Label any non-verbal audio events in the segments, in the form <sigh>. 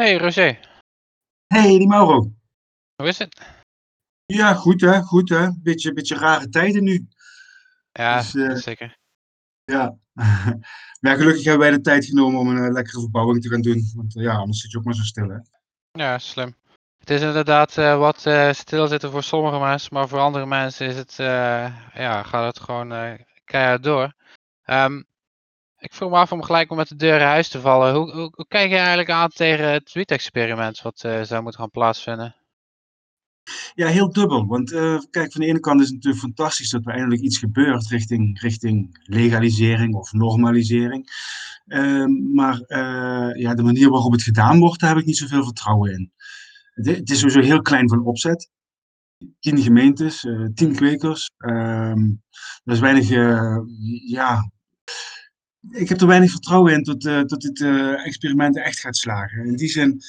Hey Roger, Hey, die Mauro. hoe is het? Ja, goed hè, goed hè. Beetje, beetje rare tijden nu. Ja, Dus eh, zeker. ja. <laughs> Maar gelukkig hebben wij de tijd genomen om een eh, lekkere verbouwing te gaan doen. Want eh, ja, anders zit je ook maar zo stil hè. Ja, slim. Het is inderdaad wat stilzitten voor sommige mensen, maar voor andere mensen is het, ja, gaat het gewoon keihard door. Ehm, ik vroeg me af om gelijk om met de deur in huis te vallen. Hoe, hoe, kijk je eigenlijk aan tegen het wiet-experiment wat eh, zou moeten gaan plaatsvinden? Ja, heel dubbel. Want eh, kijk, van de ene kant is het natuurlijk fantastisch dat er eindelijk iets gebeurt richting, richting legalisering of normalisering. Ehm, maar eh, ja, de manier waarop het gedaan wordt, daar heb ik niet zoveel vertrouwen in. Het, is sowieso heel klein van opzet. Tien gemeentes, tien kwekers. Ehm er is weinig, ja, ik heb er weinig vertrouwen in dat, eh, dat dit eh, experiment echt gaat slagen. In die zin,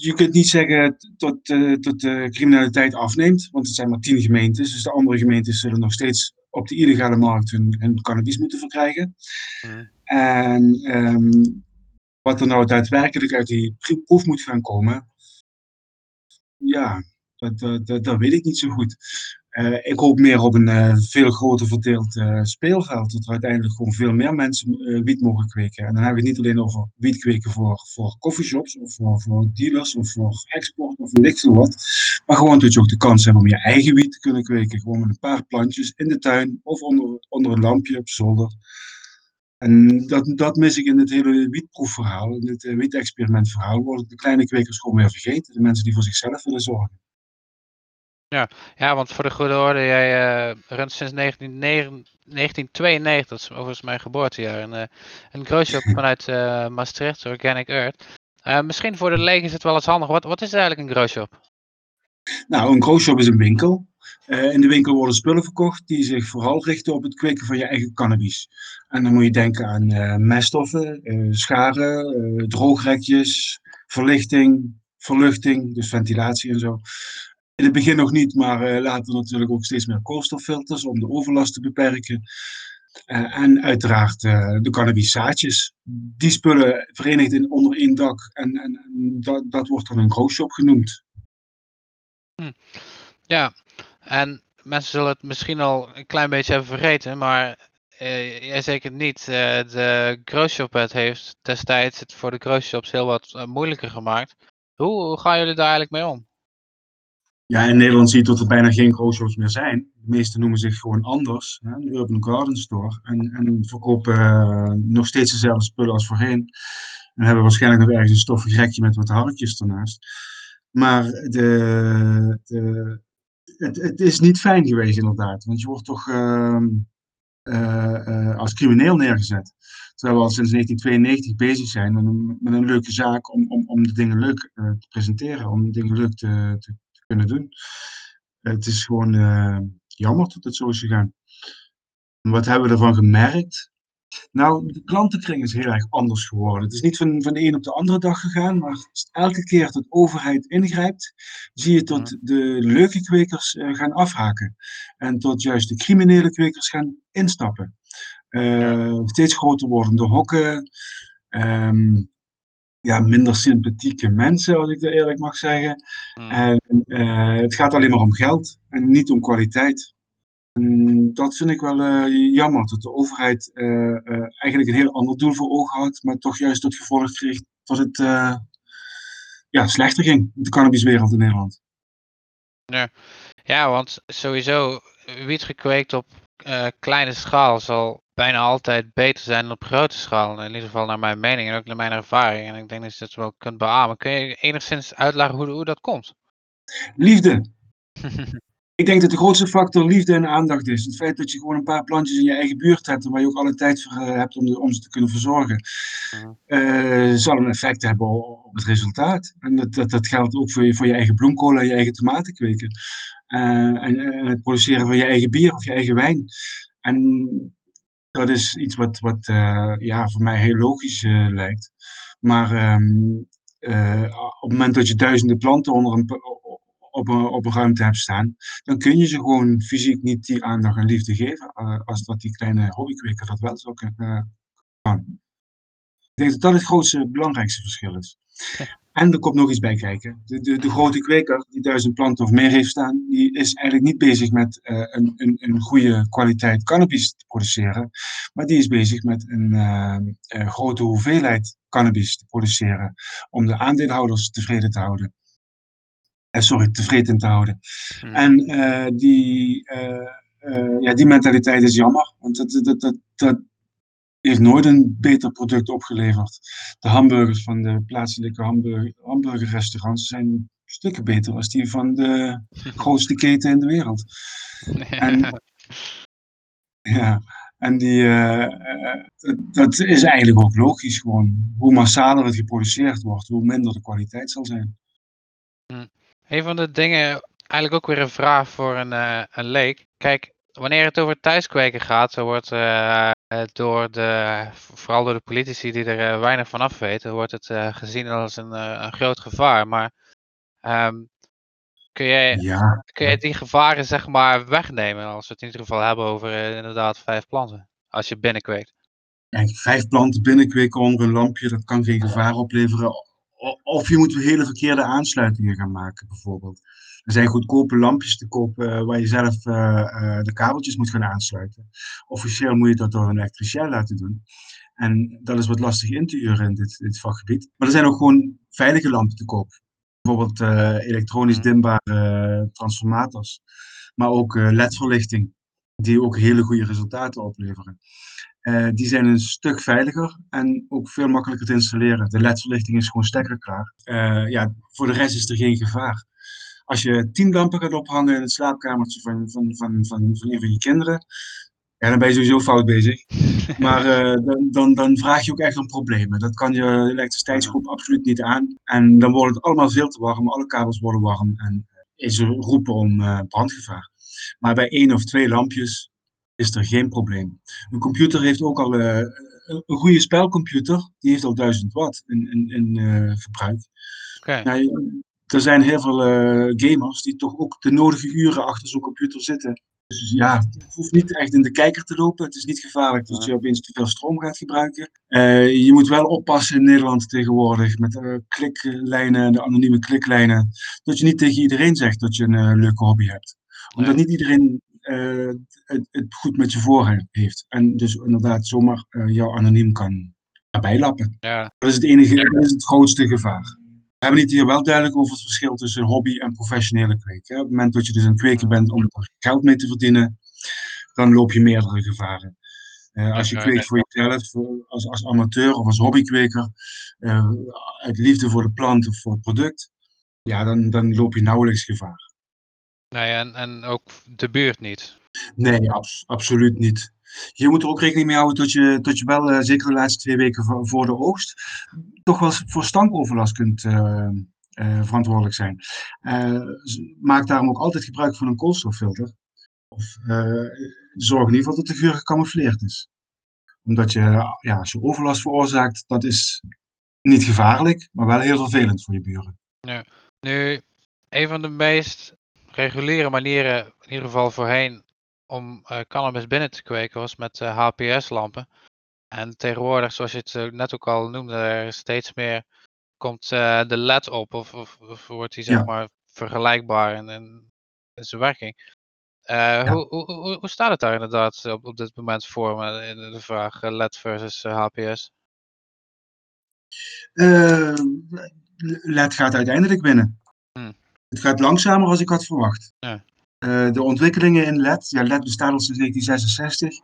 je kunt niet zeggen dat, eh, dat de criminaliteit afneemt, want het zijn maar tien gemeentes. Dus de andere gemeentes zullen nog steeds op de illegale markt hun, hun cannabis moeten verkrijgen. Mhm. En ehm, wat er nou daadwerkelijk uit die proef moet gaan komen, ja, dat, dat, dat, dat weet ik niet zo goed. Eh, ik hoop meer op een eh, veel groter verdeeld eh, speelveld. Dat er uiteindelijk gewoon veel meer mensen wiet mogen kweken. En dan hebben we het niet alleen over wiet kweken voor, voor coffeeshops of voor, voor dealers of voor export of ik veel wat. Maar gewoon dat je ook de kans hebt om je eigen wiet te kunnen kweken. Gewoon met een paar plantjes in de tuin of onder, onder een lampje op zolder. En dat, dat mis ik in het hele wietproefverhaal, in het wietexperimentverhaal. Worden de kleine kwekers gewoon weer vergeten. De mensen die voor zichzelf willen zorgen. Ja, want voor de goede orde, jij eh, runt sinds 1999 1992, dat is overigens mijn geboortejaar, een, eh, een growshop <laughs> vanuit eh, Maastricht, Organic Earth. Misschien voor de leek is het wel eens handig. Wat, wat is eigenlijk een growshop? Nou, een growshop is een winkel. Uh, in de winkel worden spullen verkocht die zich vooral richten op het kweken van je eigen cannabis. En dan moet je denken aan uh, meststoffen, uh, scharen, droogrekjes, verlichting, verluchting, dus ventilatie en zo. In het begin nog niet, maar later natuurlijk ook steeds meer koolstoffilters om de overlast te beperken. en uiteraard de cannabiszaadjes. Die spullen verenigd in, onder één dak en, en, dat, dat wordt dan een growshop genoemd. Hm. Ja, en mensen zullen het misschien al een klein beetje hebben vergeten, maar uh, jij zeker niet. Uh, de growshop heeft destijds het voor de growshops heel wat uh, moeilijker gemaakt. Hoe, hoe, gaan jullie daar eigenlijk mee om? Ja, in Nederland zie je dat er bijna geen growshops meer zijn. De meeste noemen zich gewoon anders, hè, de Urban Garden Store, en, en verkopen nog steeds dezelfde spullen als voorheen. En hebben waarschijnlijk nog ergens een stoffig rekje met wat harkjes ernaast. Maar de, de, het, het, is niet fijn geweest, inderdaad. Want je wordt toch uh, uh, uh, als crimineel neergezet. Terwijl we al sinds 1992 bezig zijn met een, leuke zaak om, om, om de dingen leuk eh, te presenteren, om de dingen leuk te kunnen doen. het is gewoon eh, jammer dat het zo is gegaan. Wat hebben we ervan gemerkt? Nou, de klantenkring is heel erg anders geworden. Het is niet van, van de een op de andere dag gegaan, maar elke keer dat de overheid ingrijpt, zie je dat de leuke kwekers uh, gaan afhaken. En tot juist de criminele kwekers gaan instappen. Uh, ja. Steeds groter wordende hokken, um, ja, minder sympathieke mensen, als ik dat eerlijk mag zeggen. Mm. En uh, het gaat alleen maar om geld en niet om kwaliteit. En dat vind ik wel uh, jammer, dat de overheid uh, uh, eigenlijk een heel ander doel voor ogen had, maar toch juist tot gevolg kreeg dat het ja, slechter ging in de cannabiswereld in Nederland. Ja, ja want sowieso wiet gekweekt op kleine schaal zal bijna altijd beter zijn dan op grote schaal. In ieder geval naar mijn mening en ook naar mijn ervaring. En ik denk dat je dat wel kunt beamen. Kun je enigszins uitleggen hoe, hoe dat komt? Liefde. <laughs> Ik denk dat de grootste factor liefde en aandacht is. Het feit dat je gewoon een paar plantjes in je eigen buurt hebt, waar je ook alle tijd voor hebt om, de, om ze te kunnen verzorgen, uh, zal een effect hebben op het resultaat. En dat, dat, dat geldt ook voor je, voor je eigen bloemkolen en je eigen tomaten kweken. Uh, en, en, het produceren van je eigen bier of je eigen wijn. En dat is iets wat, wat uh, ja, voor mij heel logisch lijkt. Maar um, op het moment dat je duizenden planten onder een, op een, op een ruimte hebt staan, dan kun je ze gewoon fysiek niet die aandacht en liefde geven, als dat die kleine hobbykweker dat wel zou kunnen. Ik denk dat dat het grootste, belangrijkste verschil is. En er komt nog iets bij kijken. De, de, de grote kweker die duizend planten of meer heeft staan, die is eigenlijk niet bezig met uh, een, een, een goede kwaliteit cannabis te produceren. Maar die is bezig met een uh, uh, grote hoeveelheid cannabis te produceren. Om de aandeelhouders tevreden te houden. sorry, tevreden te houden. Hmm. En die, ja, die mentaliteit is jammer. Want dat, dat, dat, dat heeft nooit een beter product opgeleverd. De hamburgers van de plaatselijke hamburger, hamburgerrestaurants zijn stukken beter als die van de <laughs> grootste keten in de wereld. En, <laughs> ja, en die, uh, dat is eigenlijk ook logisch gewoon. Hoe massaler het geproduceerd wordt, hoe minder de kwaliteit zal zijn. Hm. Een van de dingen, eigenlijk ook weer een vraag voor een, uh, een leek. Kijk, wanneer het over thuiskweken gaat, zo wordt uh, door de, vooral door de politici die er uh, weinig van af weten, wordt het uh, gezien als een, een, groot gevaar. Maar um, kun, jij, ja. kun jij die gevaren zeg maar wegnemen als we het in ieder geval hebben over inderdaad vijf planten, als je binnenkweekt? Kijk, vijf planten binnenkweken onder een lampje, dat kan geen gevaar opleveren. Of je moet hele verkeerde aansluitingen gaan maken, bijvoorbeeld. Er zijn goedkope lampjes te kopen uh, waar je zelf uh, uh, de kabeltjes moet gaan aansluiten. Officieel moet je dat door een elektricien laten doen. En dat is wat lastig in te huren in dit, dit vakgebied. Maar er zijn ook gewoon veilige lampen te koop. Bijvoorbeeld elektronisch dimbare transformators. Maar ook LED-verlichting, die ook hele goede resultaten opleveren. die zijn een stuk veiliger en ook veel makkelijker te installeren. De LED-verlichting is gewoon stekkerklaar. ja, voor de rest is er geen gevaar. Als je tien lampen gaat ophangen in het slaapkamertje van, van, van, van, van een van je kinderen, ja, dan ben je sowieso fout bezig. <laughs> Maar uh, dan, dan, dan, vraag je ook echt om problemen. Dat kan je elektriciteitsgroep absoluut niet aan. En dan wordt het allemaal veel te warm, alle kabels worden warm en is er roepen om uh, brandgevaar. Maar bij één of twee lampjes is er geen probleem. Een computer heeft ook al uh, een goede spelcomputer, die heeft al 1000 watt in, in, in verbruik. Okay. Nou, er zijn heel veel uh, gamers die toch ook de nodige uren achter zo'n computer zitten. Dus ja, het hoeft niet echt in de kijker te lopen. Het is niet gevaarlijk dat je opeens te veel stroom gaat gebruiken. Uh, je moet wel oppassen in Nederland tegenwoordig met uh, kliklijnen, de anonieme kliklijnen. Dat je niet tegen iedereen zegt dat je een leuke hobby hebt. Omdat niet iedereen het, het, goed met je voor heeft. En dus inderdaad zomaar jou anoniem kan bijlappen. Ja. Dat is het enige, dat is het grootste gevaar. We hebben het hier wel duidelijk over het verschil tussen hobby en professionele kweken. Op het moment dat je dus een kweker bent om er geld mee te verdienen, dan loop je meerdere gevaren. Uh, als je kweekt voor jezelf, als, als amateur of als hobbykweker, uh, uit liefde voor de plant of voor het product, ja, dan, dan loop je nauwelijks gevaar. Nee, en, en ook de buurt niet? Nee, abs absoluut niet. Je moet er ook rekening mee houden dat je, dat je wel, uh, zeker de laatste twee weken voor, de oogst, toch wel voor stankoverlast kunt uh, uh, verantwoordelijk zijn. maak daarom ook altijd gebruik van een koolstoffilter. Of zorg in ieder geval dat de geur gecamoufleerd is. Omdat je, ja, als je overlast veroorzaakt, dat is niet gevaarlijk, maar wel heel vervelend voor je buren. Ja. Nu, een van de meest reguliere manieren, in ieder geval voorheen, om uh, cannabis binnen te kweken was met HPS-lampen. En tegenwoordig, zoals je het uh, net ook al noemde, er steeds meer komt de LED op, of, of, of wordt die zeg ja. maar vergelijkbaar in, in, zijn werking. Ja. Hoe, hoe, hoe, staat het daar inderdaad op, op dit moment voor in de vraag LED versus HPS? LED gaat uiteindelijk binnen. Hm. Het gaat langzamer als ik had verwacht. Ja. Uh, de ontwikkelingen in LED, ja, LED bestaat al sinds 1966.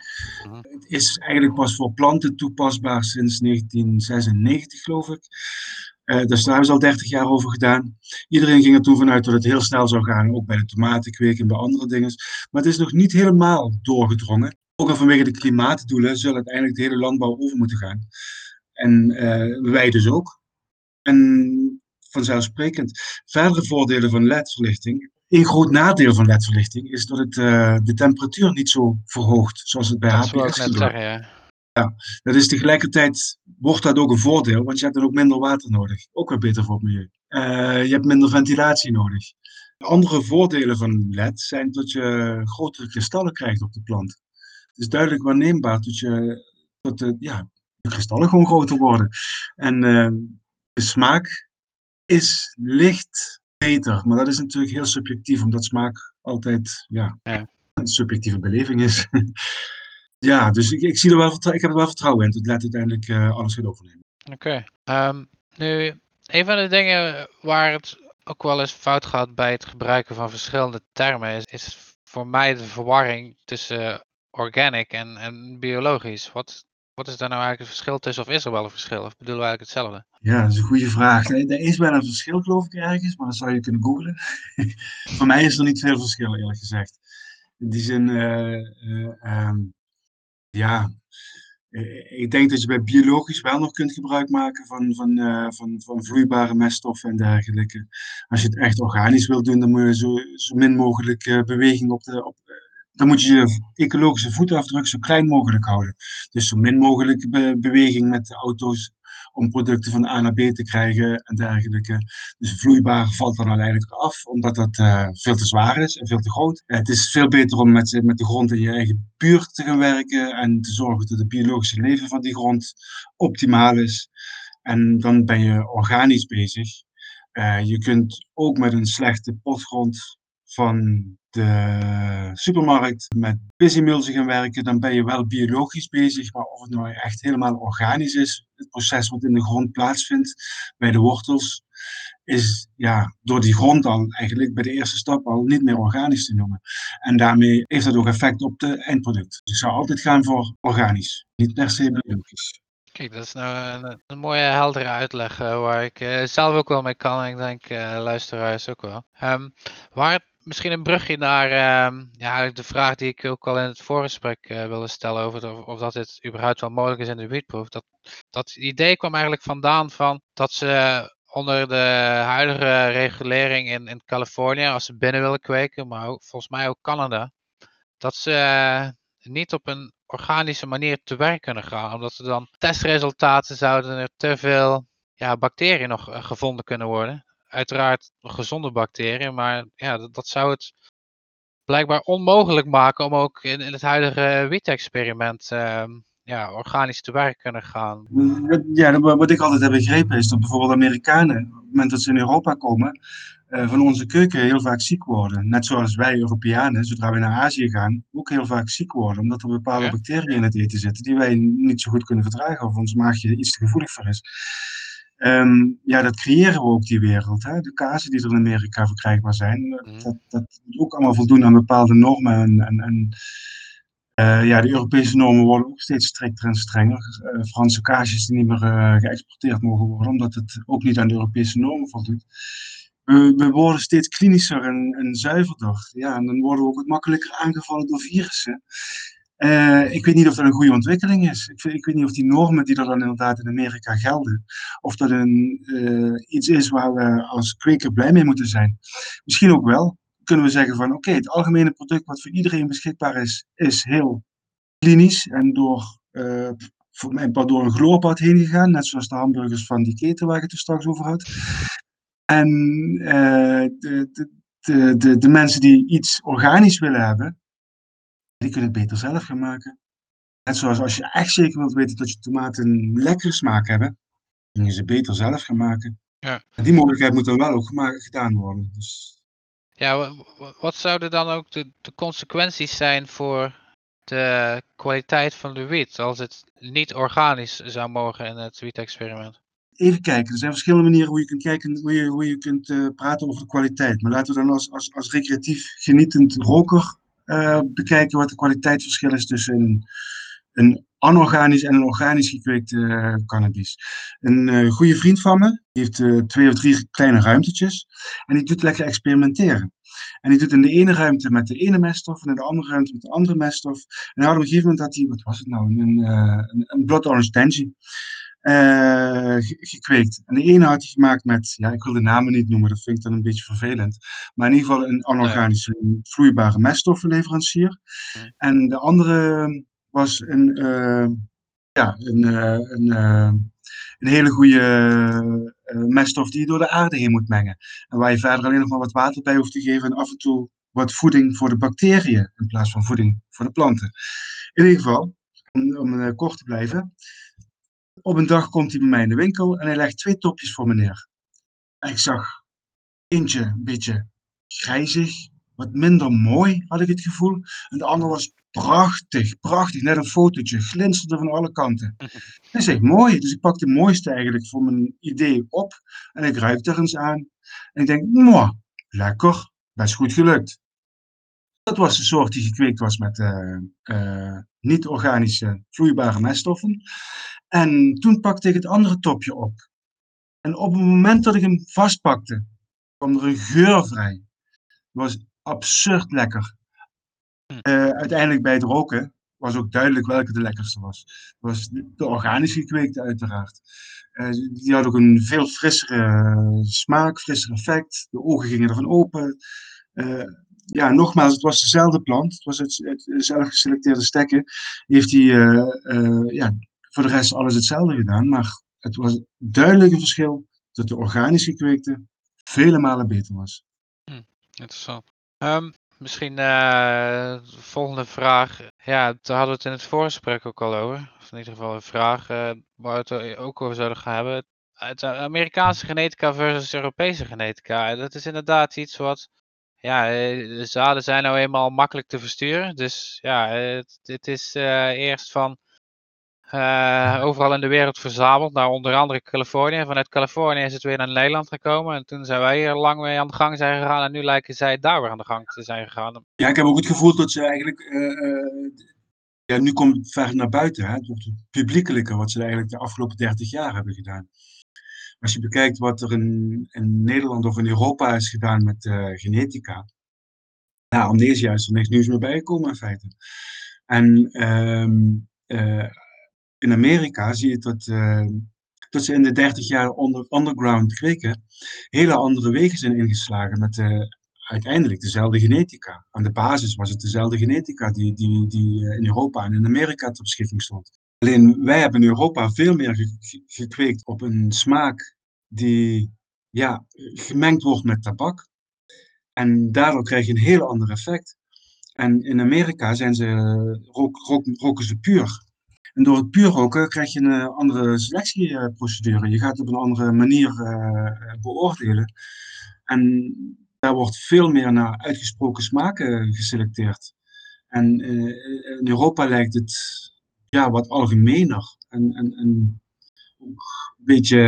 Uh-huh. Het is eigenlijk pas voor planten toepasbaar sinds 1996, geloof ik. Uh, dus daar hebben ze al 30 jaar over gedaan. Iedereen ging er toen vanuit dat het heel snel zou gaan, ook bij de tomatenkweek en bij andere dingen. Maar het is nog niet helemaal doorgedrongen. Ook al vanwege de klimaatdoelen zullen uiteindelijk de hele landbouw over moeten gaan. En uh, wij dus ook. En vanzelfsprekend. Verdere voordelen van LED-verlichting een groot nadeel van ledverlichting is dat het uh, de temperatuur niet zo verhoogt, zoals het bij dat HPS gebeurt. Ja. ja, dat is tegelijkertijd, wordt dat ook een voordeel, want je hebt dan ook minder water nodig. Ook weer beter voor het milieu. Uh, je hebt minder ventilatie nodig. Andere voordelen van LED zijn dat je grotere kristallen krijgt op de plant. Het is duidelijk waarneembaar dat, je, dat de, ja, de kristallen gewoon groter worden. En uh, de smaak is licht beter. Maar dat is natuurlijk heel subjectief, omdat smaak altijd ja, Ja. een subjectieve beleving is. <laughs> ja, dus ik, ik, zie er wel, ik heb er wel vertrouwen in dat Let uiteindelijk eh, alles gaat overnemen. Oké. Ehm, nu, een van de dingen waar het ook wel eens fout gaat bij het gebruiken van verschillende termen is, is voor mij de verwarring tussen organic en, en biologisch. Wat, wat is daar nou eigenlijk het verschil tussen? Of is er wel een verschil? Of bedoelen we eigenlijk hetzelfde? Ja, dat is een goede vraag. Er er is wel een verschil, geloof ik, ergens, maar dat zou je kunnen googlen. <laughs> Voor mij is er niet veel verschil, eerlijk gezegd. In die zin, eh, eh, ehm, ja, eh, ik denk dat je bij biologisch wel nog kunt gebruik maken van, van, van, van vloeibare meststoffen en dergelijke. Als je het echt organisch wilt doen, dan moet je zo, zo min mogelijk beweging op de. Op, dan moet je je ecologische voetafdruk zo klein mogelijk houden. Dus zo min mogelijk be- beweging met de auto's om producten van A naar B te krijgen en dergelijke. Dus vloeibaar valt dan uiteindelijk af, omdat dat eh, veel te zwaar is en veel te groot. Eh, het is veel beter om met, met de grond in je eigen buurt te gaan werken en te zorgen dat het biologische leven van die grond optimaal is. En dan ben je organisch bezig. Eh, je kunt ook met een slechte potgrond van de supermarkt met busymulsen gaan werken, dan ben je wel biologisch bezig, maar of het nou echt helemaal organisch is, het proces wat in de grond plaatsvindt bij de wortels, is ja, door die grond al eigenlijk bij de eerste stap al niet meer organisch te noemen. En daarmee heeft dat ook effect op het eindproduct. Dus ik zou altijd gaan voor organisch, niet per se biologisch. Kijk, dat is nou een, mooie heldere uitleg eh, waar ik eh, zelf ook wel mee kan. En ik denk eh luisteraars ook wel. Ehm, waar misschien een brugje naar ehm, ja, de vraag die ik ook al in het voorgesprek eh, wilde stellen over of, dat dit überhaupt wel mogelijk is in de wietproef. Dat, dat idee kwam eigenlijk vandaan van dat ze onder de huidige regulering in, in Californië, als ze binnen willen kweken, maar ook, volgens mij ook Canada, dat ze eh, niet op een organische manier te werk kunnen gaan. Omdat er dan testresultaten zouden er te veel ja, bacteriën nog eh, gevonden kunnen worden. Uiteraard gezonde bacteriën, maar ja, dat, dat zou het blijkbaar onmogelijk maken om ook in, in het huidige wiet-experiment ehm, ja, organisch te werk kunnen gaan. Ja, wat ik altijd heb begrepen is dat bijvoorbeeld Amerikanen, op het moment dat ze in Europa komen, eh, van onze keuken heel vaak ziek worden. Net zoals wij Europeanen, zodra we naar Azië gaan, ook heel vaak ziek worden. Omdat er bepaalde Ja. bacteriën in het eten zitten die wij niet zo goed kunnen verdragen of ons maagje iets te gevoelig voor is. Ehm, ja, dat creëren we ook die wereld. Hè? De kazen die er in Amerika verkrijgbaar zijn, eh, Mhm. dat, dat moet ook allemaal voldoen aan bepaalde normen. En, en, en eh, ja, de Europese normen worden ook steeds strikter en strenger. Eh, Franse kaasjes die niet meer geëxporteerd mogen worden, omdat het ook niet aan de Europese normen voldoet. We, we worden steeds klinischer en, en zuiverder. Ja, en dan worden we ook wat makkelijker aangevallen door virussen. Eh, ik weet niet of dat een goede ontwikkeling is. Ik, ik weet niet of die normen die er dan inderdaad in Amerika gelden, of dat een, eh, iets is waar we als kweker blij mee moeten zijn. Misschien ook wel. Kunnen we zeggen van oké, het algemene product wat voor iedereen beschikbaar is, is heel klinisch en door, eh, voor mijn part door een gloorbad heen gegaan, net zoals de hamburgers van die keten waar ik het straks over had. En de, de, de, de mensen die iets organisch willen hebben, die kunnen het beter zelf gaan maken. Net zoals als je echt zeker wilt weten dat je tomaten een lekkere smaak hebben, kun je ze beter zelf gaan maken. Ja. En die mogelijkheid moet dan wel ook gema- gedaan worden. Dus Ja, wa- wa- wat zouden dan ook de, de consequenties zijn voor de kwaliteit van de wiet als het niet organisch zou mogen in het wiet-experiment? even kijken. Er zijn verschillende manieren hoe je kunt kijken, hoe je, hoe je kunt eh, praten over de kwaliteit. Maar laten we dan als, als, als recreatief genietend roker eh, bekijken wat de kwaliteitsverschil is tussen een, een anorganisch en een organisch gekweekte eh, cannabis. Een eh, goede vriend van me, die heeft twee of drie kleine ruimtetjes en die doet lekker experimenteren. En die doet in de ene ruimte met de ene meststof en in de andere ruimte met de andere meststof. En op een gegeven moment had hij, wat was het nou, een, een, een blood orange tangy gekweekt. En de ene had hij gemaakt met, ja, ik wil de namen niet noemen, dat vind ik dan een beetje vervelend. Maar in ieder geval een anorganische, vloeibare meststoffenleverancier. En de andere was een, eh, ja, een, eh, een, eh, een hele goede eh, meststof die je door de aarde heen moet mengen. En waar je verder alleen nog maar wat water bij hoeft te geven en af en toe wat voeding voor de bacteriën in plaats van voeding voor de planten. In ieder geval, om, om eh, kort te blijven. Op een dag komt hij bij mij in de winkel en hij legt twee topjes voor me neer. ik zag eentje een beetje grijzig, wat minder mooi, had ik het gevoel. En de andere was prachtig, prachtig, net een fotootje, glinsterde van alle kanten. Dat is echt mooi, dus ik pak de mooiste eigenlijk voor mijn idee op en ik ruik er eens aan. En ik denk, mooi, lekker, best goed gelukt. Dat was de soort die gekweekt was met uh, uh, niet-organische vloeibare meststoffen. En toen pakte ik het andere topje op. En op het moment dat ik hem vastpakte, kwam er een geur vrij. Het was absurd lekker. Uh, uiteindelijk bij het roken was ook duidelijk welke de lekkerste was. Het was de organisch gekweekte uiteraard. Uh, die had ook een veel frissere smaak, frisser effect. De ogen gingen ervan open. Uh, ja, nogmaals, het was dezelfde plant. Het was het, het zelf geselecteerde stekken. Heeft hij ja, voor de rest alles hetzelfde gedaan. Maar het was duidelijk een verschil dat de organisch gekweekte vele malen beter was. Hm, interessant. Um, misschien uh, volgende vraag. Ja, daar hadden we het in het voorgesprek ook al over. Of in ieder geval een vraag uh, waar we het ook over zouden gaan hebben. Het Amerikaanse genetica versus Europese genetica. Dat is inderdaad iets wat. Ja, eh, de zaden zijn nou eenmaal makkelijk te versturen. Dus ja, het, is eerst van overal in de wereld verzameld. Nou, onder andere Californië. Vanuit Californië is het weer naar Nederland gekomen. En toen zijn wij hier lang mee aan de gang zijn gegaan. En nu lijken zij daar weer aan de gang te zijn gegaan. Ja, ik heb ook het gevoel dat ze eigenlijk. Uh, ja, nu komt het ver naar buiten. Hè? Het wordt het publiekelijke wat ze eigenlijk de afgelopen 30 jaar hebben gedaan. Als je bekijkt wat er in, in Nederland of in Europa is gedaan met genetica. Nou, amnesia is er niks nieuws meer bijgekomen in feite. En um, in Amerika zie je dat, uh, dat ze in de 30 jaar onder, underground kweken hele andere wegen zijn ingeslagen met uh, uiteindelijk dezelfde genetica. Aan de basis was het dezelfde genetica die, die, die in Europa en in Amerika ter beschikking stond. Alleen wij hebben in Europa veel meer ge gekweekt op een smaak die ja, gemengd wordt met tabak. En daardoor krijg je een heel ander effect. En in Amerika zijn ze, roken ze puur. En door het puur roken krijg je een eh, andere selectieprocedure. Je gaat op een andere manier uh, beoordelen. En daar wordt veel meer naar uitgesproken smaken geselecteerd. En in Europa lijkt het ja, wat algemener. En, en, en een beetje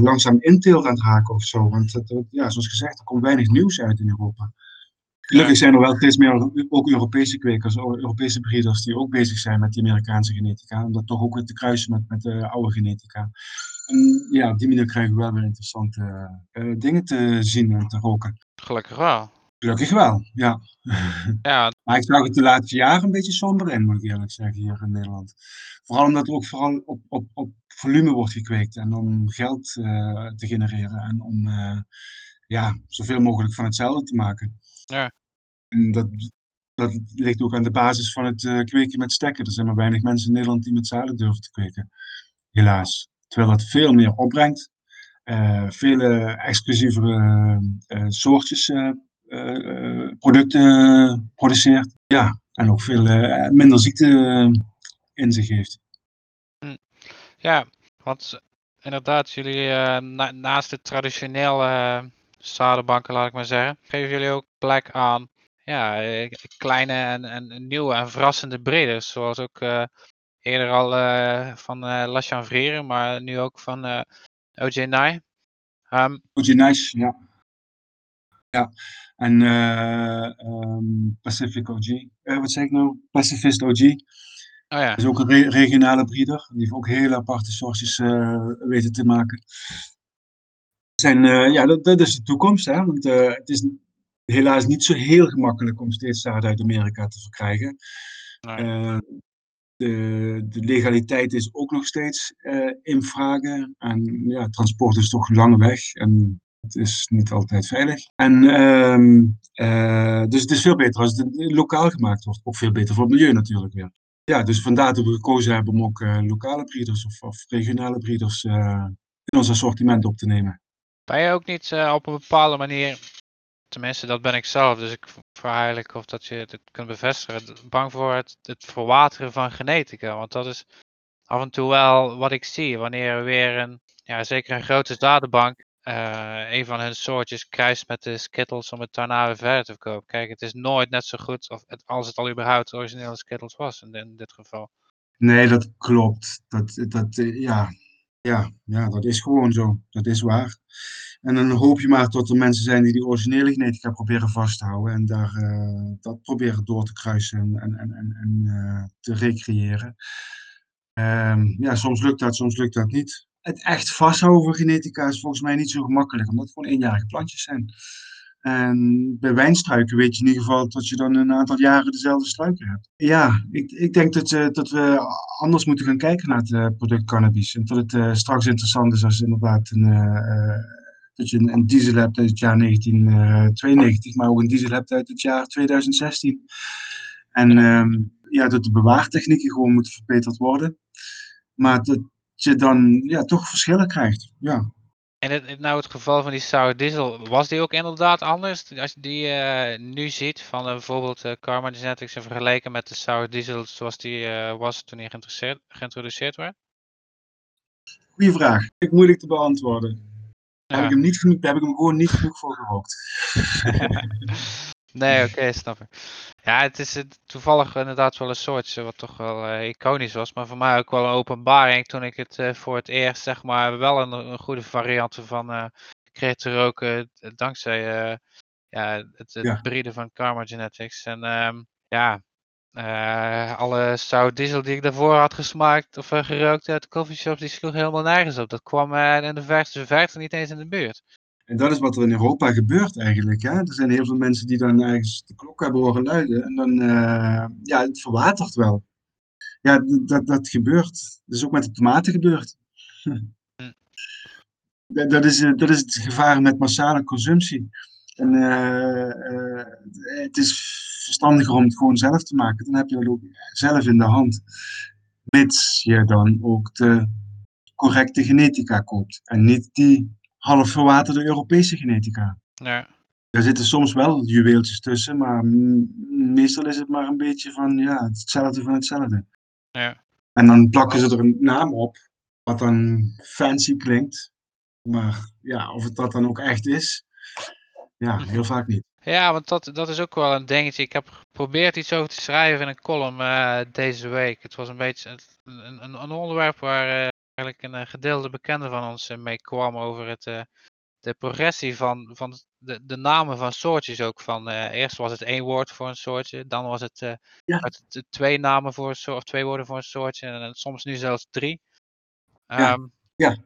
langzaam inteelt aan het raken of zo. Want het, ja, zoals gezegd, er komt weinig nieuws uit in Europa. Gelukkig zijn er wel steeds meer ook Europese kwekers, Europese breeders die ook bezig zijn met die Amerikaanse genetica. Om dat toch ook weer te kruisen met, met de oude genetica. En ja, op die manier krijgen we wel weer interessante uh, dingen te zien en te roken. Gelukkig wel. Gelukkig wel, ja. <laughs> ja. maar ik zag het de laatste jaren een beetje somber in, moet ik eerlijk zeggen, hier in Nederland. Vooral omdat er ook vooral op, op, op volume wordt gekweekt en om geld uh, te genereren en om uh, ja, zoveel mogelijk van hetzelfde te maken. Ja. En dat, dat ligt ook aan de basis van het uh, kweken met stekken. Er zijn maar weinig mensen in Nederland die met zaden durven te kweken. Helaas. Terwijl dat veel meer opbrengt. Uh, vele exclusievere uh, soortjes producten produceert. Ja, en ook veel minder ziekte in zich heeft. Hm. Ja, want inderdaad, jullie na naast het traditionele zadenbanken, laat ik maar zeggen. Geven jullie ook plek aan ja, eh, kleine en, en nieuwe en verrassende breeders. Zoals ook uh, eerder al uh, van uh, La Chanvriere, maar nu ook van uh, OJ Nye. Um, OJ Nice, ja. Ja, en um, Pacific OG. wat zeg ik nou? Pacifist OG. Oh ja. Dat is ook een re regionale breeder. Die heeft ook hele aparte soortjes weten te maken zijn, uh, ja, dat, dat, is de toekomst. Hè? Want uh, het is helaas niet zo heel gemakkelijk om steeds zaad uit Amerika te verkrijgen. Nee. Uh, de, de, legaliteit is ook nog steeds in vraag. En ja, transport is toch lang weg. En het is niet altijd veilig. En, um, dus het is veel beter als het lokaal gemaakt wordt. Ook veel beter voor het milieu natuurlijk weer. Ja, dus vandaar dat we gekozen hebben om ook lokale breeders of, of regionale breeders in ons assortiment op te nemen. Ben je ook niet uh, op een bepaalde manier, tenminste dat ben ik zelf, dus ik vraag eigenlijk of dat je het kunt bevestigen, bang voor het, het verwateren van genetica? Want dat is af en toe wel wat ik zie, wanneer er weer een, ja zeker een grote datenbank eh, een van hun soortjes kruist met de Skittles om het daarna weer verder te verkopen. Kijk, het is nooit net zo goed of als het al überhaupt originele Skittles was in, in dit geval. Nee, dat klopt. Dat, dat, eh, ja. Ja, ja, dat is gewoon zo. Dat is waar. En dan hoop je maar dat er mensen zijn die die originele genetica proberen vast te houden en daar, eh, dat proberen door te kruisen en, en, en, en eh, te recreëren. Ehm, ja, soms lukt dat, soms lukt dat niet. Het echt vasthouden van genetica is volgens mij niet zo gemakkelijk, omdat het gewoon eenjarige plantjes zijn. En bij wijnstruiken weet je in ieder geval dat je dan een aantal jaren dezelfde struiken hebt. Ja, ik, ik denk dat, uh, dat we anders moeten gaan kijken naar het uh, product cannabis. En dat het uh, straks interessant is als inderdaad een, dat je een, een, diesel hebt uit het jaar 1992, maar ook een diesel hebt uit het jaar 2016. En um, ja, dat de bewaartechnieken gewoon moeten verbeterd worden. Maar dat je dan ja, toch verschillen krijgt. Ja. En het, nou het geval van die sour diesel, was die ook inderdaad anders? Als je die uh, nu ziet van uh, bijvoorbeeld uh, Karma Genetics en vergeleken met de sour diesel zoals die was toen die geïntroduceerd werd? Goeie vraag. Ik moeilijk te beantwoorden. Daar, heb ik hem niet genoeg, heb ik hem gewoon niet genoeg voor gehoopt. <laughs> nee, oké, okay, snap ik. Ja, het is toevallig inderdaad wel een soortje wat toch wel uh, iconisch was. Maar voor mij ook wel een openbaring toen ik het uh, voor het eerst, zeg maar, wel een, een goede variant van uh, kreeg te roken. Dankzij ja, het, het ja. breeden van Karma Genetics. En um, ja, alle sour diesel die ik daarvoor had gesmaakt of gerookt uit de coffeeshops, die sloeg helemaal nergens op. Dat kwam in de verste verte niet eens in de buurt. En dat is wat er in Europa gebeurt eigenlijk. Hè? Er zijn heel veel mensen die dan ergens de klok hebben horen luiden. En dan, uh, ja, het verwatert wel. Ja, dat, dat gebeurt. Dat is ook met de tomaten gebeurd. dat, is, dat is het gevaar met massale consumptie. En uh, uh, het is verstandiger om het gewoon zelf te maken. Dan heb je het ook zelf in de hand. Mits je dan ook de correcte genetica koopt. En niet die half verwaterde Europese genetica. Ja. Er zitten soms wel juweeltjes tussen, maar meestal is het maar een beetje van ja, hetzelfde van hetzelfde. Ja. En dan plakken ze er een naam op, wat dan fancy klinkt. Maar ja, of het dat dan ook echt is, ja, heel vaak niet. Ja, want dat, dat is ook wel een dingetje. Ik heb geprobeerd iets over te schrijven in een column uh, deze week. Het was een beetje een, een, een onderwerp waar uh, eigenlijk een uh, gedeelde bekende van ons mee kwam over het, de progressie van, van de, de namen van soortjes ook. Van, eerst was het één woord voor een soortje, dan was het, ja. het twee namen voor een soort, of twee woorden voor een soortje en soms nu zelfs drie. Ja. Um, ja.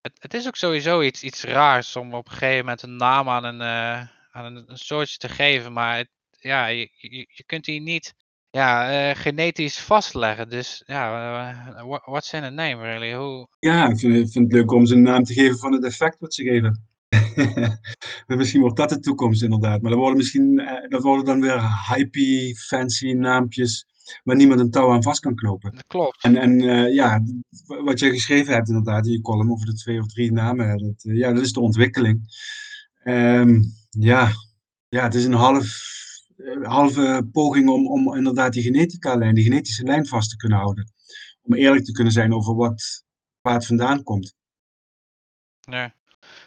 Het, het, is ook sowieso iets, iets raars om op een gegeven moment een naam aan een, aan een, een soortje te geven, maar het, ja, je, je, je kunt die niet ja, uh, genetisch vastleggen. Dus ja, uh, what's in a name really? Hoe... Ja, ik vind, ik vind, het leuk om ze een naam te geven van het effect wat ze geven. <laughs> misschien wordt dat de toekomst inderdaad. Maar dat worden misschien dat worden dan weer hypey, fancy naampjes waar niemand een touw aan vast kan knopen. Dat klopt. En, en ja, wat je geschreven hebt inderdaad in je column over de twee of drie namen, dat, ja, dat is de ontwikkeling. Um, ja, ja, het is een half halve poging om, om inderdaad die genetica-lijn, die genetische lijn vast te kunnen houden. Om eerlijk te kunnen zijn over wat, waar het vandaan komt. Ja.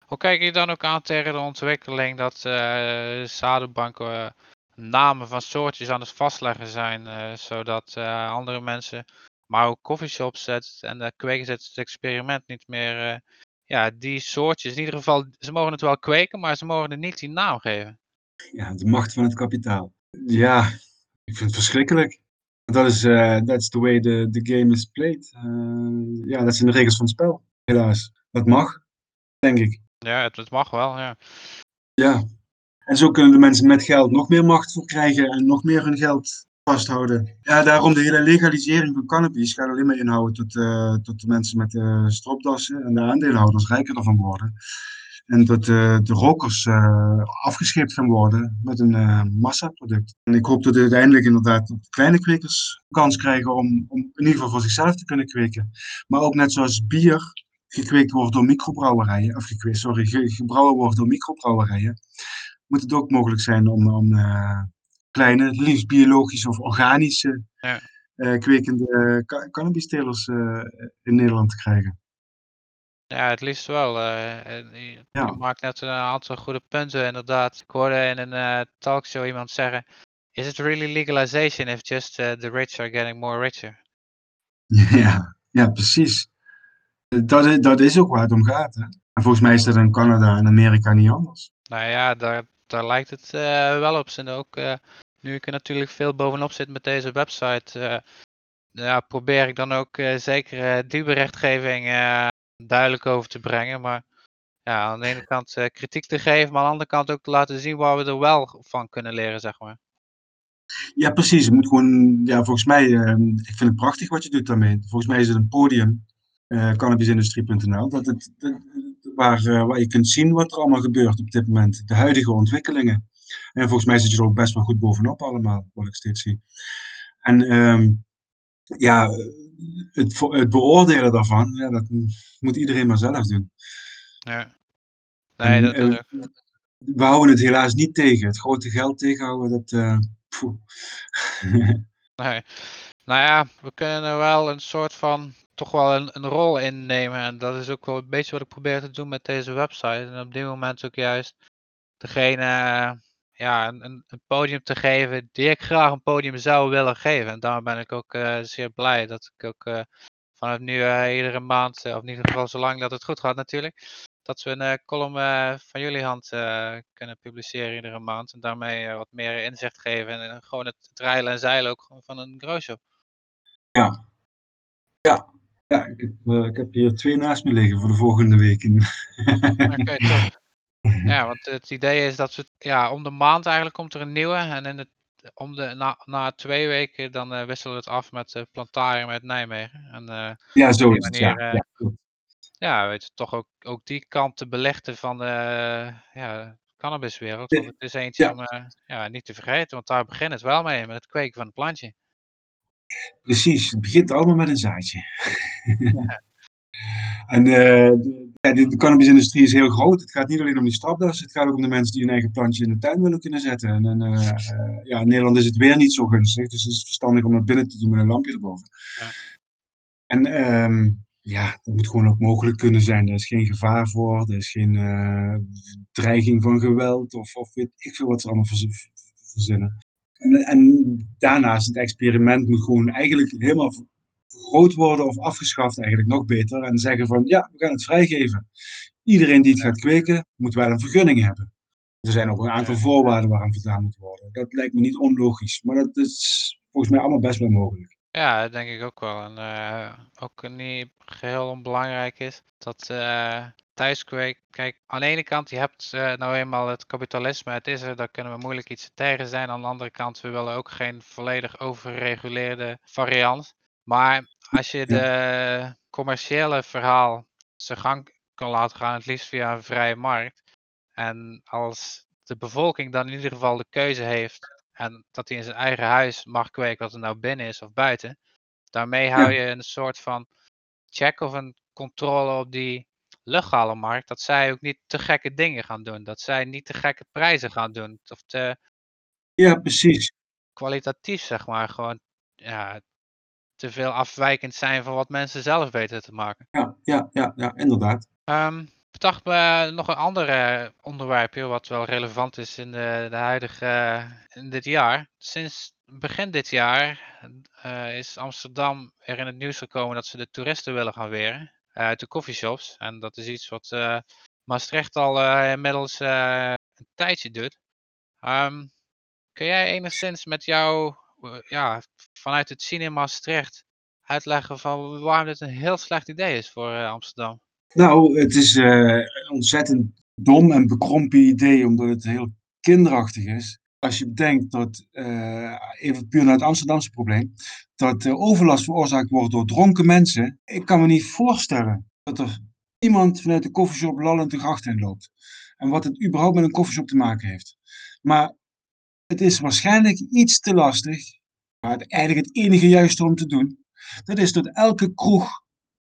Hoe kijk je dan ook aan tegen de ontwikkeling dat uh, zadenbanken uh, namen van soortjes aan het vastleggen zijn, zodat andere mensen, maar ook coffeeshops en de kwekers het experiment niet meer, ja, die soortjes, in ieder geval, ze mogen het wel kweken, maar ze mogen het niet die naam geven ja, de macht van het kapitaal. Ja, ik vind het verschrikkelijk. Dat is uh, that's the way the, the game is played. Uh, ja, dat zijn de regels van het spel, helaas. Dat mag, denk ik. Ja, het, het mag wel, ja. Ja. En zo kunnen de mensen met geld nog meer macht verkrijgen en nog meer hun geld vasthouden. Ja, daarom de hele legalisering van cannabis gaat alleen maar inhouden tot, uh, tot de mensen met de stropdassen en de aandeelhouders rijker ervan worden. En dat de, de rokers uh, afgescheept gaan worden met een uh, massaproduct. En ik hoop dat uiteindelijk inderdaad de kleine kwekers kans krijgen om, om in ieder geval voor zichzelf te kunnen kweken. Maar ook net zoals bier gekweekt wordt door microbrouwerijen, of gekweekt, sorry, gebrouwen wordt door microbrouwerijen, moet het ook mogelijk zijn om, om uh, kleine, liefst biologische of organische ja. kwekende cannabistelers in Nederland te krijgen. Ja, het liefst wel. eh, je je Ja. maakt net een aantal goede punten inderdaad. Ik hoorde in een eh, talkshow iemand zeggen: "Is it really legalization if just uh, the rich are getting more richer?" <laughs> Ja, ja precies. Dat is, dat is ook waar het om gaat. Hè? En volgens mij is dat in Canada en Amerika niet anders. Nou ja, daar, daar lijkt het eh, wel op. En ook eh, nu ik er natuurlijk veel bovenop zit met deze website, eh, ja, probeer ik dan ook eh, zeker eh, die berichtgeving eh, duidelijk over te brengen. Maar ja, aan de ene kant eh, kritiek te geven, maar aan de andere kant ook te laten zien waar we er wel van kunnen leren, zeg maar. Ja, precies. Het moet gewoon, ja, volgens mij, eh, ik vind het prachtig wat je doet daarmee. Volgens mij is het een podium, eh cannabisindustrie.nl, dat het, dat- waar, eh, waar je kunt zien wat er allemaal gebeurt op dit moment. De huidige ontwikkelingen. En volgens mij zit je er ook best wel goed bovenop allemaal, wat ik steeds zie. En ehm, ja, het, het beoordelen daarvan, ja, dat moet iedereen maar zelf doen. Ja. Nee, dat we houden het helaas niet tegen. Het grote geld tegenhouden, dat... poeh. <laughs> Nee. Nou ja, we kunnen er wel een soort van toch wel een, een rol innemen. En dat is ook wel een beetje wat ik probeer te doen met deze website. En op dit moment ook juist degene eh, ja, een, een, podium te geven die ik graag een podium zou willen geven. En daarom ben ik ook eh, zeer blij dat ik ook eh, vanaf nu eh, iedere maand, of in ieder geval zolang dat het goed gaat natuurlijk, dat we een column van jullie hand kunnen publiceren iedere maand. En daarmee wat meer inzicht geven en, gewoon het, rijlen en zeilen ook gewoon van een growshop. Ja. Ja. Ja, ik heb, ik heb hier twee naast me liggen voor de volgende weken. Oké, top. Ja, <laughs> want het idee is dat we, ja, om de maand eigenlijk komt er een nieuwe. En in het, om de, na, na twee weken dan eh, wisselen we het af met uh, Plantarium uit Nijmegen. En eh, Ja, zo is het. Ja, ja, ja, weet je, toch ook, ook die kant te belichten van de ja, cannabiswereld. Want het is eentje Ja. om ja, niet te vergeten, want daar begint het wel mee, met het kweken van het plantje. Precies, het begint allemaal met een zaadje. <laughs> en eh, de, ja, de, de cannabisindustrie is heel groot. Het gaat niet alleen om die stapdas, het gaat ook om de mensen die hun eigen plantje in de tuin willen kunnen zetten. En, en eh, eh, ja, in Nederland is het weer niet zo gunstig, dus het is verstandig om dat binnen te doen met een lampje erboven. Ja. En ehm, ja, dat moet gewoon ook mogelijk kunnen zijn. Er is geen gevaar voor, er is geen eh, dreiging van geweld of, of weet ik veel wat ze allemaal verz- verzinnen. En, en daarnaast, het experiment moet gewoon eigenlijk helemaal vergroot worden of afgeschaft, eigenlijk nog beter. En zeggen van ja, we gaan het vrijgeven. Iedereen die het gaat kweken, moet wel een vergunning hebben. Er zijn ook een aantal voorwaarden waaraan voldaan moet worden. Dat lijkt me niet onlogisch, maar dat is volgens mij allemaal best wel mogelijk. Ja, dat denk ik ook wel. En eh, ook niet geheel onbelangrijk is dat eh thuiskweek, kijk, aan de ene kant, je hebt eh, nou eenmaal het kapitalisme, het is er, daar kunnen we moeilijk iets tegen zijn. Aan de andere kant, we willen ook geen volledig overgereguleerde variant. Maar als je de commerciële verhaal zijn gang kan laten gaan, het liefst via een vrije markt. En als de bevolking dan in ieder geval de keuze heeft en dat hij in zijn eigen huis mag kweken, wat er nou binnen is of buiten. Daarmee hou je een soort van check of een controle op die legale markt. Dat zij ook niet te gekke dingen gaan doen. Dat zij niet te gekke prijzen gaan doen. Of te Ja, precies. kwalitatief, zeg maar, gewoon ja, te veel afwijkend zijn van wat mensen zelf weten te maken. Ja, ja, ja, ja inderdaad. Ehm, ik dacht me nog een ander eh, onderwerpje wat wel relevant is in de, de huidige, eh, in dit jaar. Sinds begin dit jaar eh, is Amsterdam er in het nieuws gekomen dat ze de toeristen willen gaan weren uit de coffeeshops. En dat is iets wat Maastricht al inmiddels een tijdje doet. Ehm, kun jij enigszins met jou, ja, vanuit het zien in Maastricht uitleggen van waarom dit een heel slecht idee is voor eh, Amsterdam? Nou, het is eh, een ontzettend dom en bekrompen idee, omdat het heel kinderachtig is. Als je bedenkt dat, eh, even puur naar het Amsterdamse probleem, dat overlast veroorzaakt wordt door dronken mensen. Ik kan me niet voorstellen dat er iemand vanuit de koffieshop lallend de gracht in loopt. En wat het überhaupt met een koffieshop te maken heeft. Maar het is waarschijnlijk iets te lastig, maar het, eigenlijk het enige juiste om te doen. Dat is dat elke kroeg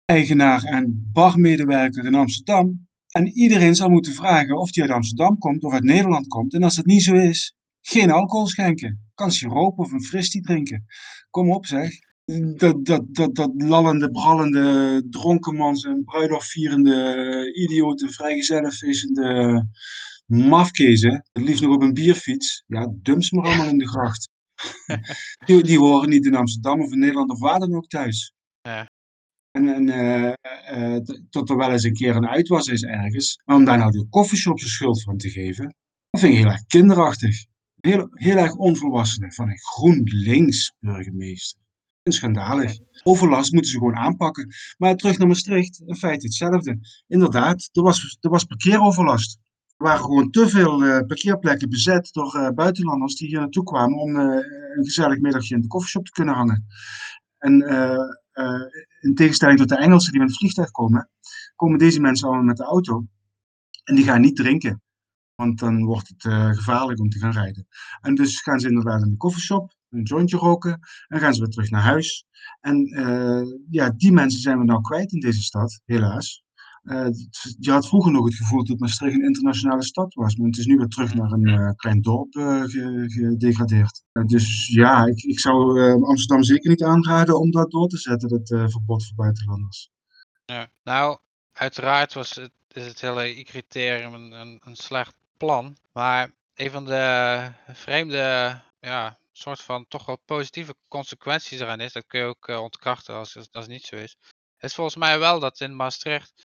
eigenaar en barmedewerker in Amsterdam. En iedereen zal moeten vragen of die uit Amsterdam komt of uit Nederland komt. En als dat niet zo is, geen alcohol schenken. Kan siroop of een fristie drinken. Kom op zeg. dat, dat, dat, dat lallende, brallende, dronkenmans en bruiloft-vierende, idiote, vrijgezellenfeestende mafkezen, het liefst nog op een bierfiets, ja, dump ze maar allemaal in de gracht. <laughs> die, die horen niet in Amsterdam of in Nederland of waar dan ook thuis. Ja. En, en uh, uh, tot er wel eens een keer een uit was is ergens, maar om daar nou de koffieshop zijn schuld van te geven, dat vind ik heel erg kinderachtig. Heel, heel erg onvolwassen van een GroenLinks burgemeester. Schandalig. Overlast moeten ze gewoon aanpakken. Maar terug naar Maastricht, in feite hetzelfde. Inderdaad, er was, er was parkeeroverlast. Waren gewoon te veel uh, parkeerplekken bezet door uh, buitenlanders die hier naartoe kwamen om uh, een gezellig middagje in de koffieshop te kunnen hangen. En in tegenstelling tot de Engelsen die met het vliegtuig komen, komen deze mensen allemaal met de auto. En die gaan niet drinken. Want dan wordt het gevaarlijk om te gaan rijden. En dus gaan ze inderdaad in de koffieshop een jointje roken en gaan ze weer terug naar huis. En ja, die mensen zijn we nou kwijt in deze stad, helaas. Uh, je had vroeger nog het gevoel dat Maastricht een internationale stad was, maar het is nu weer terug naar een uh, klein dorp gedegradeerd. dus ja, ik, ik zou Amsterdam zeker niet aanraden om dat door te zetten, dat verbod voor buitenlanders. Ja, nou, uiteraard was het, is het hele criterium een, een, een slecht plan, maar een van de vreemde ja, soort van toch wel positieve consequenties eraan is, dat kun je ook ontkrachten als, als het niet zo is, is volgens mij wel dat in Maastricht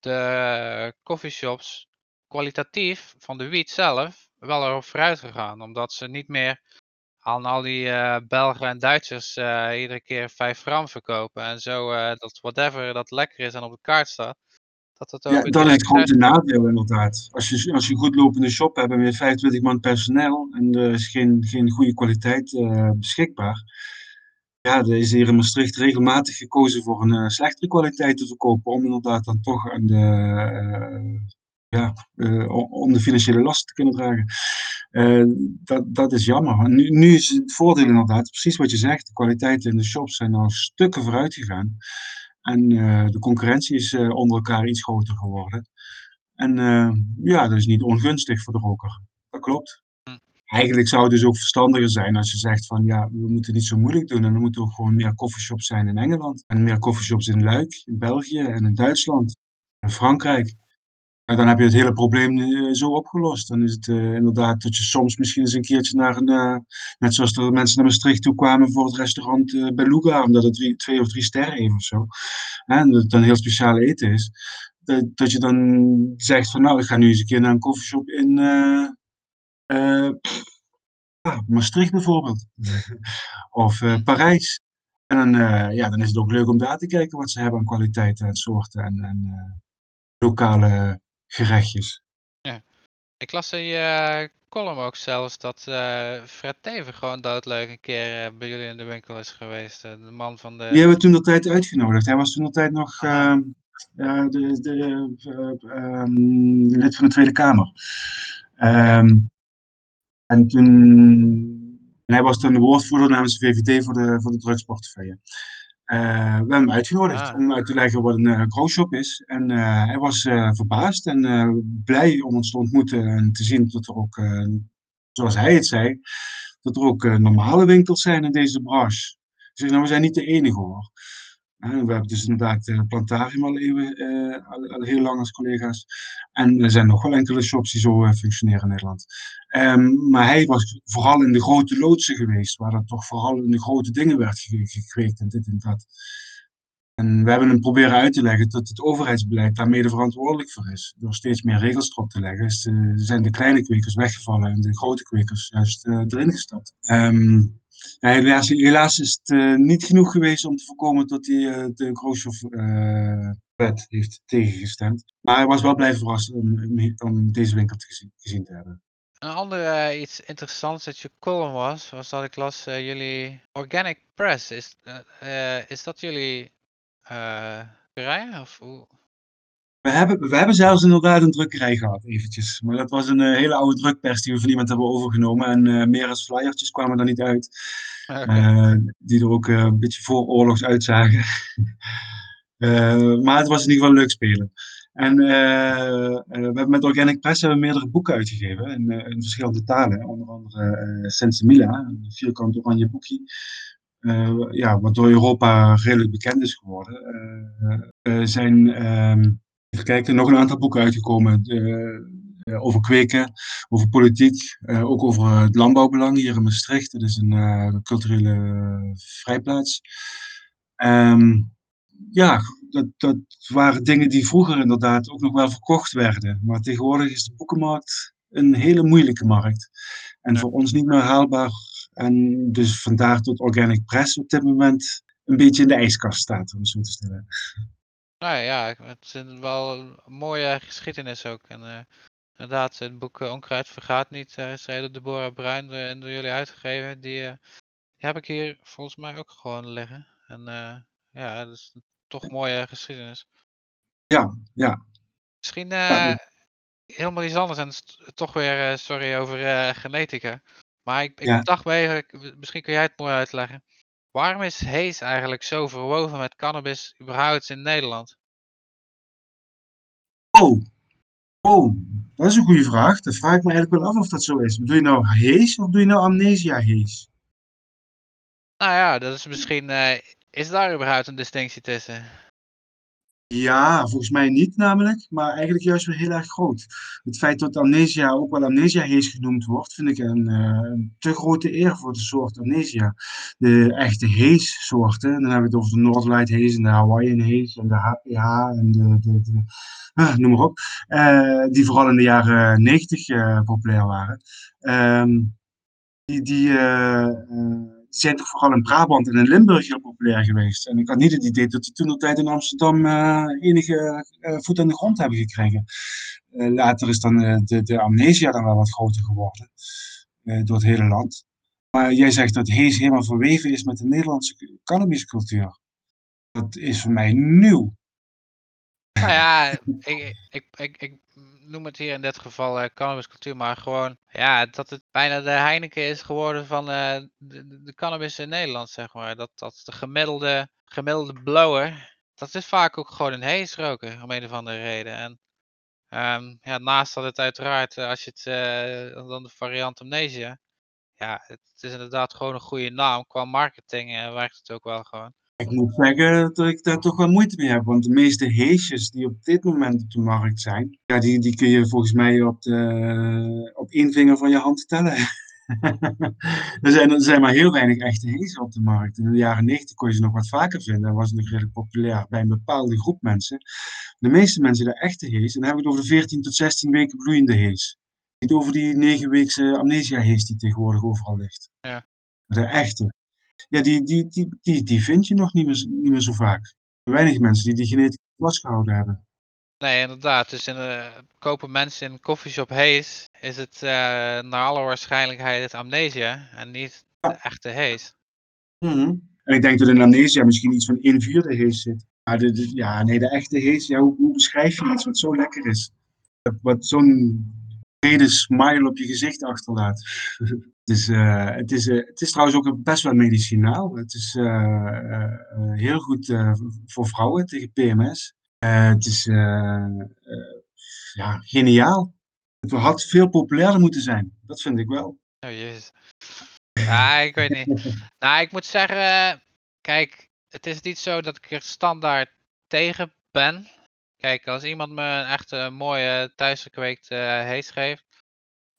de coffeeshops kwalitatief van de wiet zelf wel erop vooruit gegaan. Omdat ze niet meer aan al die uh, Belgen en Duitsers uh, iedere keer 5 gram verkopen. En zo dat whatever dat lekker is en op de kaart staat. Dat dat ook ja, dan is het grote nadeel inderdaad. Als je, als je goed lopende shop hebt met 25 man personeel en er is geen, geen goede kwaliteit beschikbaar. Ja, er is hier in Maastricht regelmatig gekozen voor een uh, slechtere kwaliteit te verkopen. Om inderdaad dan toch aan de, uh, ja, om de financiële lasten te kunnen dragen. dat, dat is jammer. Nu, nu is het voordeel inderdaad, precies wat je zegt. De kwaliteiten in de shops zijn al stukken vooruit gegaan. En de concurrentie is onder elkaar iets groter geworden. En ja, dat is niet ongunstig voor de roker. Dat klopt. Eigenlijk zou het dus ook verstandiger zijn als je zegt van ja, we moeten niet zo moeilijk doen. En dan moeten er gewoon meer coffeeshops zijn in Engeland. En meer coffeeshops in Luik, in België en in Duitsland. En Frankrijk. En dan heb je het hele probleem uh, zo opgelost. Dan is het uh, inderdaad dat je soms misschien eens een keertje naar een, uh, net zoals er mensen naar Maastricht toe kwamen voor het restaurant Beluga, omdat het twee of drie sterren heeft of zo. En dat het dan heel speciaal eten is. Dat, dat je dan zegt van nou, ik ga nu eens een keer naar een koffieshop in Maastricht bijvoorbeeld. <laughs> of Parijs. En dan, ja, dan is het ook leuk om daar te kijken wat ze hebben aan kwaliteiten en soorten en, en lokale gerechtjes. Ja. Ik las in je column ook zelfs dat uh, Fred Teven gewoon doodleuk een keer uh, bij jullie in de winkel is geweest. Uh, de man van de... Die hebben we toen de tijd uitgenodigd. Hij was toen de tijd nog ehm, de, de, um, lid van de Tweede Kamer. Um, en toen... En hij was toen de woordvoerder namens de VVD voor de, voor de drugsportefeuille. Uh, we hebben hem uitgenodigd ah. om uit te leggen wat een uh, growshop is. En uh, hij was verbaasd en blij om ons te ontmoeten en te zien dat er ook, zoals hij het zei, dat er ook normale winkels zijn in deze branche. Dus nou, we zijn niet de enige hoor. We hebben dus inderdaad uh, Plantarium al, even, al, al, heel lang als collega's. En er zijn nog wel enkele shops die zo functioneren in Nederland. Um, maar hij was vooral in de grote loodsen geweest, waar er toch vooral in de grote dingen werd gekweekt en dit en dat. En we hebben hem proberen uit te leggen dat het overheidsbeleid daar mede verantwoordelijk voor is. Door steeds meer regels erop te leggen, zijn de kleine kwekers weggevallen en de grote kwekers juist uh, erin gestapt. Ja, helaas, helaas, is het uh, niet genoeg geweest om te voorkomen dat hij uh, de Grooshov-wet heeft tegengestemd. Maar hij was wel blij verrast om, om deze winkel te gezien, te hebben. Een ander iets interessants dat je column was, was dat ik las jullie Organic Press. Is, is dat jullie drukkerij? Of hoe? We hebben, we hebben zelfs inderdaad een drukkerij gehad, eventjes. Maar dat was een hele oude drukpers die we van iemand hebben overgenomen. En meer als flyertjes kwamen er niet uit. Okay. die er ook een beetje voor oorlogs uitzagen. <laughs> maar het was in ieder geval leuk spelen. En uh, uh, we hebben met Organic Press hebben meerdere boeken uitgegeven in, uh, in verschillende talen. Onder andere uh, Sensimila, een vierkant oranje boekje. Ja, wat door Europa redelijk bekend is geworden. zijn, ehm, even kijken, nog een aantal boeken uitgekomen over kweken, over politiek, ook over het landbouwbelang hier in Maastricht. Dat is een culturele vrijplaats. Um, ja, dat, dat waren dingen die vroeger inderdaad ook nog wel verkocht werden. Maar tegenwoordig is de boekenmarkt een hele moeilijke markt. En voor ons niet meer haalbaar. En dus vandaar dat Organic Press op dit moment een beetje in de ijskast staat, om het zo te stellen. Nou ja, het is wel een mooie geschiedenis ook. En uh, inderdaad, het boek uh, Onkruid vergaat niet, uh, is door Deborah Bruin en door jullie uitgegeven. Die, die, heb ik hier volgens mij ook gewoon liggen. En ja, dat is toch een mooie geschiedenis. Ja, ja. Misschien uh, helemaal iets anders en toch weer, sorry over genetica. Maar ik, ik ja. dacht bij, misschien kun jij het mooi uitleggen. Waarom is Hees eigenlijk zo verwoven met cannabis überhaupt in Nederland? Oh, oh, dat is een goede vraag. Dat vraag ik me eigenlijk wel af of dat zo is. Doe je nou Hees of doe je nou Amnesia Hees? Nou ja, dat is misschien is daar überhaupt een distinctie tussen? Ja, volgens mij niet namelijk, maar eigenlijk juist weer heel erg groot. Het feit dat amnesia ook wel amnesia hees genoemd wordt, vind ik een, uh, te grote eer voor de soort amnesia. De echte hees-soorten, dan hebben we het over de Northlight hees en de Hawaiian hees en de HPH en de, de, uh, noem maar op, uh, die vooral in de jaren 90 uh, populair waren. Die, die die zijn toch vooral in Brabant en in Limburg heel populair geweest. En ik had niet het idee dat die toen de tijd in Amsterdam uh, enige uh, voet aan de grond hebben gekregen. Uh, later is dan de, de amnesia dan wel wat groter geworden. door het hele land. Maar jij zegt dat Hees helemaal verweven is met de Nederlandse cannabiscultuur. Dat is voor mij nieuw. Nou ja, ik, ik, ik noem het hier in dit geval uh, cannabiscultuur, maar gewoon ja, dat het bijna de Heineken is geworden van uh, de, cannabis in Nederland, zeg maar. Dat, dat de gemiddelde, gemiddelde blower, dat is vaak ook gewoon een hees roken, om een of andere reden. En um, ja, naast dat het uiteraard, uh, als je het, dan de variant Amnesia, ja, het is inderdaad gewoon een goede naam. Qua marketing werkt het ook wel gewoon. Ik moet zeggen dat ik daar toch wel moeite mee heb, want de meeste heesjes die op dit moment op de markt zijn, ja, die, die kun je volgens mij op, de, op één vinger van je hand tellen. <laughs> er, zijn, er zijn maar heel weinig echte heesjes op de markt. In de jaren 90 kon je ze nog wat vaker vinden. Dat was nog redelijk populair bij een bepaalde groep mensen. De meeste mensen die echte hees, en dan heb ik het over de 14 tot 16 weken bloeiende hees. Niet over die 9 weekse amnesia hees die tegenwoordig overal ligt. Ja. De echte ja, die, die, die, die, die vind je nog niet meer, niet meer zo vaak. Weinig mensen die die genetisch vastgehouden hebben. Nee, inderdaad. Dus in, uh, kopen mensen in een koffieshop Hees, is het uh, naar alle waarschijnlijkheid het amnesia en niet de echte Hees. Mm -hmm. En ik denk dat in amnesia misschien iets van 1 vierde Hees zit. Maar de, de, ja, nee, de echte Hees, ja, hoe, hoe beschrijf je iets wat zo lekker is? Wat zo'n brede smile op je gezicht achterlaat. <laughs> Dus, uh, het, is, uh, het is trouwens ook best wel medicinaal. Het is uh, heel goed voor vrouwen tegen PMS. het is ja, geniaal. Het had veel populairder moeten zijn. Dat vind ik wel. Oh jezus. Ja, ik weet niet. <laughs> nou, ik moet zeggen, kijk, het is niet zo dat ik er standaard tegen ben. Kijk, als iemand me een echte mooie thuisgekweekte hees geeft,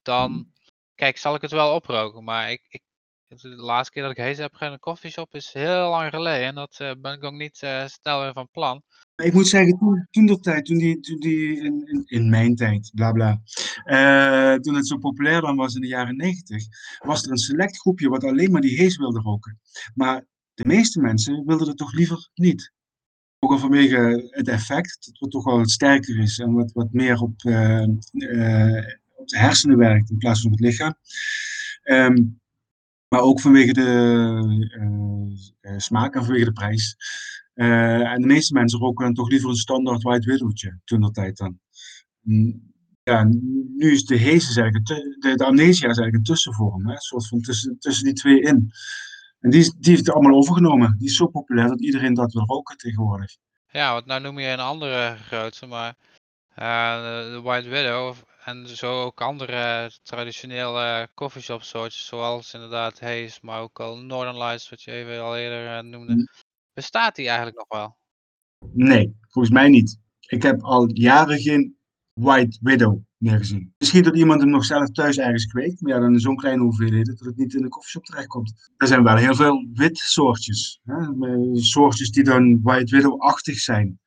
dan hmm. Kijk, zal ik het wel oproken, maar ik, ik, de laatste keer dat ik hees heb in een koffieshop is heel lang geleden. En dat uh, ben ik ook niet uh, snel weer van plan. Ik moet zeggen, toen, toen de tijd, toen die, toen die in, in, mijn tijd, bla bla, uh, toen het zo populair dan was in de jaren negentig, was er een select groepje wat alleen maar die hees wilde roken. Maar de meeste mensen wilden het toch liever niet. Ook al vanwege het effect, dat het toch wel wat sterker is en wat, wat meer op hersenen werkt in plaats van het lichaam. Ehm, maar ook vanwege de uh, smaak en vanwege de prijs. Uh, en de meeste mensen roken toch liever een standaard white widowtje, toen dat tijd dan. Mm, ja, nu is de haze eigenlijk, de, de amnesia is eigenlijk een tussenvorm, hè? een soort van tussen, tussen die twee in. En die, die heeft het allemaal overgenomen. Die is zo populair dat iedereen dat wil roken tegenwoordig. Ja, want nou noem je een andere grootste, maar de White Widow en zo ook andere traditionele coffeeshop soortjes, zoals inderdaad Haze, maar ook al Northern Lights, wat je even al eerder eh, noemde. Mm. Bestaat die eigenlijk nog wel? Nee, volgens mij niet. Ik heb al jaren geen White Widow meer gezien. Misschien dat iemand hem nog zelf thuis ergens kweekt, maar ja, dan in zo'n kleine hoeveelheden dat het niet in de koffieshop terechtkomt. Er zijn wel heel veel wit soortjes. Hè? Soortjes die dan White Widow-achtig zijn.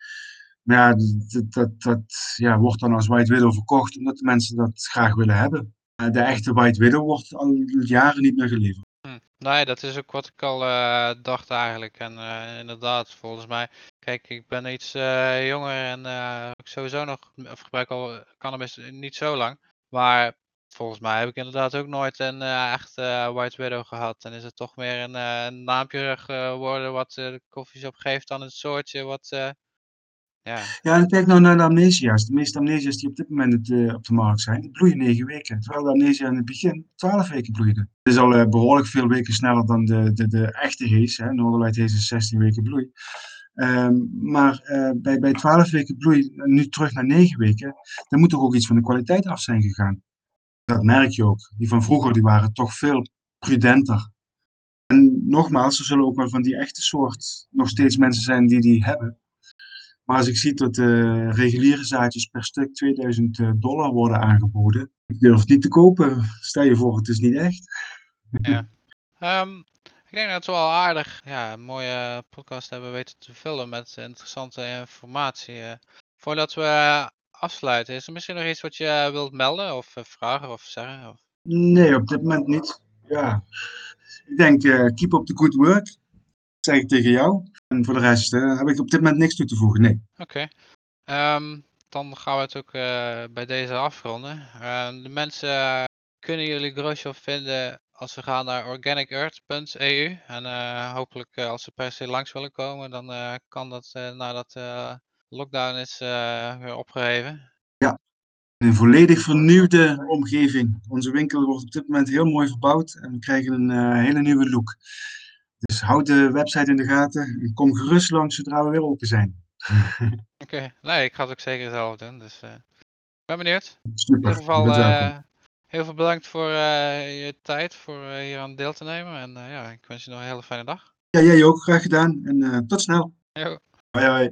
Maar ja, dat, dat, ja, wordt dan als White Widow verkocht omdat de mensen dat graag willen hebben. De echte White Widow wordt al jaren niet meer geleverd. Hm. Nee, dat is ook wat ik al uh, dacht eigenlijk. En uh, inderdaad, volgens mij, kijk, ik ben iets uh, jonger en ik sowieso nog, of gebruik al cannabis niet zo lang. Maar volgens mij heb ik inderdaad ook nooit een echt White Widow gehad. En is het toch meer een, een naampje geworden wat de koffieshop geeft dan een soortje wat ja. Ja, en kijk nou naar de amnesia's. De meeste amnesia's die op dit moment uh, op de markt zijn, die bloeien negen weken. Terwijl de amnesia in het begin twaalf weken bloeide. Het is al uh, behoorlijk veel weken sneller dan de, de, de echte haze. Northern Haze is 16 weken bloei. Um, maar uh, bij, bij 12 weken bloei, nu terug naar 9 weken, dan moet toch ook iets van de kwaliteit af zijn gegaan. Dat merk je ook. Die van vroeger die waren toch veel prudenter. En nogmaals, er zullen ook wel van die echte soort nog steeds mensen zijn die die hebben. Maar als ik zie dat de reguliere zaadjes per stuk 2000 eh, dollar worden aangeboden, ik durf het niet te kopen. Stel je voor, het is niet echt. Ja. Um, <laughs> ik denk dat we wel aardig ja, een mooie podcast hebben weten te vullen met interessante informatie. Uh, voordat we afsluiten, is er misschien nog iets wat je wilt melden of uh, vragen of zeggen? Of? Nee, op dit moment niet. Ja. Ik denk, keep up the good work zeg ik tegen jou. En voor de rest uh, heb ik op dit moment niks toe te voegen, nee. Oké. Okay. Um, dan gaan we het ook uh, bij deze afronden. Uh, de mensen kunnen jullie Growshop vinden als ze gaan naar organicearth.eu. En hopelijk als ze per se langs willen komen, dan kan dat nadat lockdown is weer opgeheven. Ja, een volledig vernieuwde omgeving. Onze winkel wordt op dit moment heel mooi verbouwd en we krijgen een hele nieuwe look. Dus houd de website in de gaten en kom gerust langs zodra we weer open zijn. <laughs> Oké, okay. nee, ik ga het ook zeker zelf doen. Dus uh, ik ben benieuwd. Super. In ieder geval uh, heel veel bedankt voor uh, je tijd, voor hier aan deel te nemen. En ja, ik wens je nog een hele fijne dag. Ja, jij ook. Graag gedaan. En tot snel. Jo. Hoi hoi.